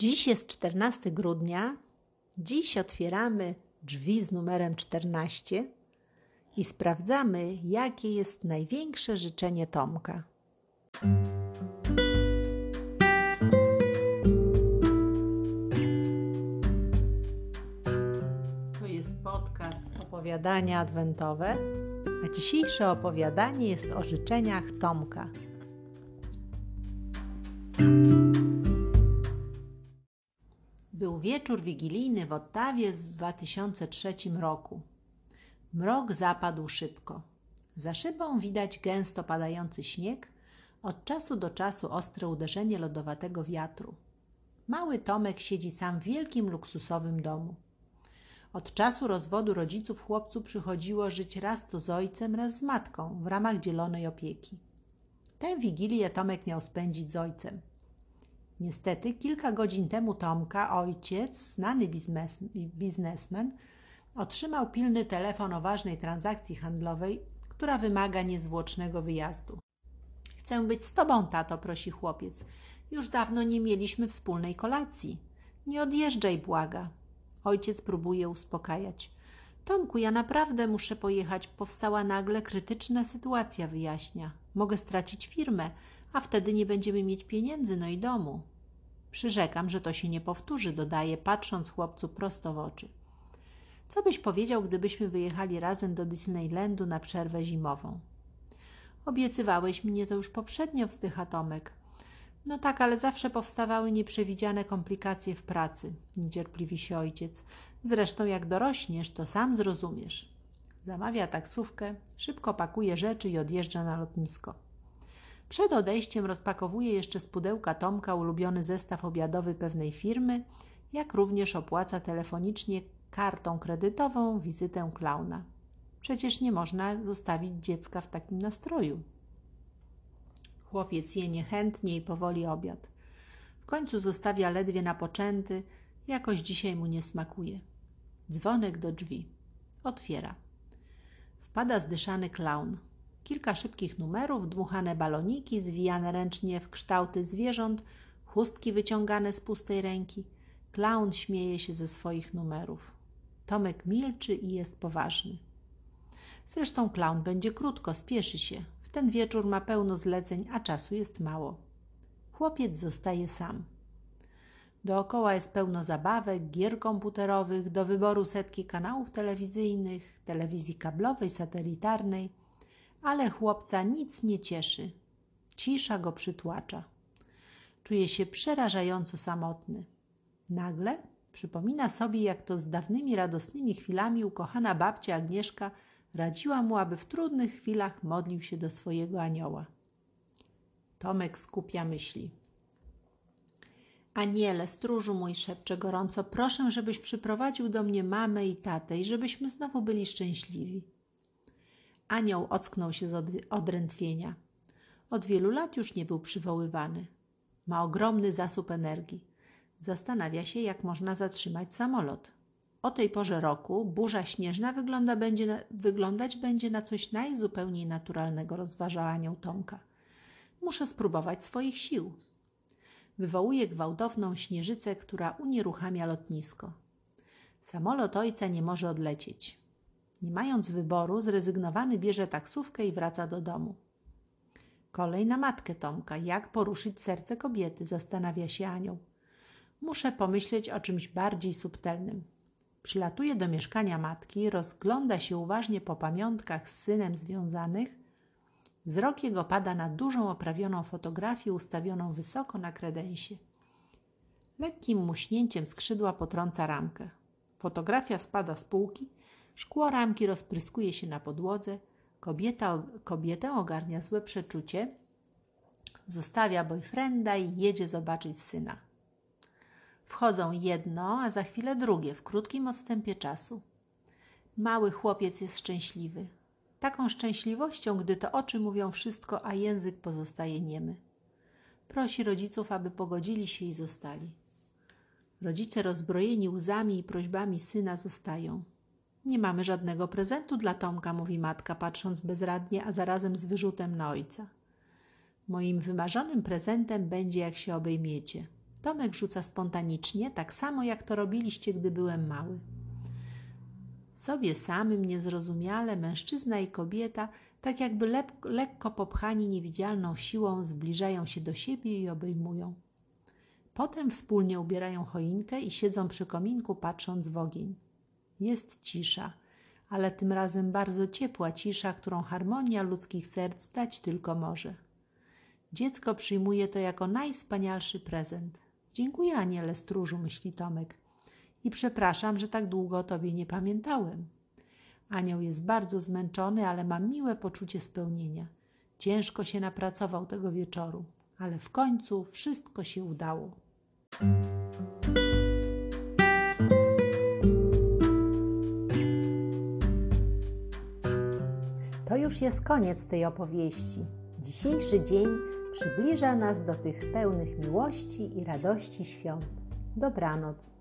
Dziś jest 14 grudnia. Dziś otwieramy drzwi z numerem 14 i sprawdzamy, jakie jest największe życzenie Tomka. To jest podcast opowiadania adwentowe, a dzisiejsze opowiadanie jest o życzeniach Tomka. Był wieczór wigilijny w Ottawie w 2003 roku. Mrok zapadł szybko. Za szybą widać gęsto padający śnieg, od czasu do czasu ostre uderzenie lodowatego wiatru. Mały Tomek siedzi sam w wielkim luksusowym domu. Od czasu rozwodu rodziców chłopcu przychodziło żyć raz to z ojcem, raz z matką w ramach dzielonej opieki. Tę wigilię Tomek miał spędzić z ojcem. Niestety, kilka godzin temu Tomka, ojciec, znany biznes, biznesmen, otrzymał pilny telefon o ważnej transakcji handlowej, która wymaga niezwłocznego wyjazdu. Chcę być z tobą, tato, prosi chłopiec. Już dawno nie mieliśmy wspólnej kolacji. Nie odjeżdżaj, błaga. Ojciec próbuje uspokajać. Tomku, ja naprawdę muszę pojechać. Powstała nagle krytyczna sytuacja, wyjaśnia. Mogę stracić firmę, a wtedy nie będziemy mieć pieniędzy, no i domu. Przyrzekam, że to się nie powtórzy, dodaje, patrząc chłopcu prosto w oczy. Co byś powiedział, gdybyśmy wyjechali razem do Disneylandu na przerwę zimową? Obiecywałeś mnie to już poprzednio, wzdycha Tomek. No tak, ale zawsze powstawały nieprzewidziane komplikacje w pracy, niecierpliwi się ojciec. Zresztą jak dorośniesz, to sam zrozumiesz. Zamawia taksówkę, szybko pakuje rzeczy i odjeżdża na lotnisko. Przed odejściem rozpakowuje jeszcze z pudełka Tomka ulubiony zestaw obiadowy pewnej firmy, jak również opłaca telefonicznie kartą kredytową wizytę klauna. Przecież nie można zostawić dziecka w takim nastroju. Chłopiec je niechętnie i powoli obiad. W końcu zostawia ledwie napoczęty, jakoś dzisiaj mu nie smakuje. Dzwonek do drzwi. Otwiera. Wpada zdyszany klaun. Kilka szybkich numerów, dmuchane baloniki, zwijane ręcznie w kształty zwierząt, chustki wyciągane z pustej ręki. Klaun śmieje się ze swoich numerów. Tomek milczy i jest poważny. Zresztą klaun będzie krótko, spieszy się. W ten wieczór ma pełno zleceń, a czasu jest mało. Chłopiec zostaje sam. Dookoła jest pełno zabawek, gier komputerowych, do wyboru setki kanałów telewizyjnych, telewizji kablowej, satelitarnej, ale chłopca nic nie cieszy. Cisza go przytłacza. Czuje się przerażająco samotny. Nagle przypomina sobie, jak to z dawnymi radosnymi chwilami ukochana babcia Agnieszka radziła mu, aby w trudnych chwilach modlił się do swojego anioła. Tomek skupia myśli. Aniele, stróżu mój, szepcze gorąco, proszę, żebyś przyprowadził do mnie mamę i tatę i żebyśmy znowu byli szczęśliwi. Anioł ocknął się z odrętwienia. Od wielu lat już nie był przywoływany. Ma ogromny zasób energii. Zastanawia się, jak można zatrzymać samolot. O tej porze roku burza śnieżna wygląda będzie wyglądać będzie na coś najzupełniej naturalnego, rozważa anioł Tomka. Muszę spróbować swoich sił. Wywołuje gwałtowną śnieżycę, która unieruchamia lotnisko. Samolot ojca nie może odlecieć. Nie mając wyboru, zrezygnowany bierze taksówkę i wraca do domu. Kolej na matkę Tomka. Jak poruszyć serce kobiety? Zastanawia się anioł. Muszę pomyśleć o czymś bardziej subtelnym. Przylatuje do mieszkania matki, rozgląda się uważnie po pamiątkach z synem związanych. Wzrok jego pada na dużą oprawioną fotografię ustawioną wysoko na kredensie. Lekkim muśnięciem skrzydła potrąca ramkę. Fotografia spada z półki, szkło ramki rozpryskuje się na podłodze. Kobieta, kobietę ogarnia złe przeczucie. Zostawia boyfrienda i jedzie zobaczyć syna. Wchodzą jedno, a za chwilę drugie, w krótkim odstępie czasu. Mały chłopiec jest szczęśliwy. Taką szczęśliwością, gdy to oczy mówią wszystko, a język pozostaje niemy. Prosi rodziców, aby pogodzili się i zostali. Rodzice rozbrojeni łzami i prośbami syna zostają. Nie mamy żadnego prezentu dla Tomka, mówi matka, patrząc bezradnie, a zarazem z wyrzutem na ojca. Moim wymarzonym prezentem będzie, jak się obejmiecie. Tomek rzuca spontanicznie, tak samo jak to robiliście, gdy byłem mały. Sobie samym, niezrozumiale, mężczyzna i kobieta, tak jakby lep- lekko popchani niewidzialną siłą, zbliżają się do siebie i obejmują. Potem wspólnie ubierają choinkę i siedzą przy kominku, patrząc w ogień. Jest cisza, ale tym razem bardzo ciepła cisza, którą harmonia ludzkich serc dać tylko może. Dziecko przyjmuje to jako najwspanialszy prezent. Dziękuję, aniele stróżu, myśli Tomek. I przepraszam, że tak długo o tobie nie pamiętałem. Anioł jest bardzo zmęczony, ale ma miłe poczucie spełnienia. Ciężko się napracował tego wieczoru, ale w końcu wszystko się udało. Już jest koniec tej opowieści. Dzisiejszy dzień przybliża nas do tych pełnych miłości i radości świąt. Dobranoc.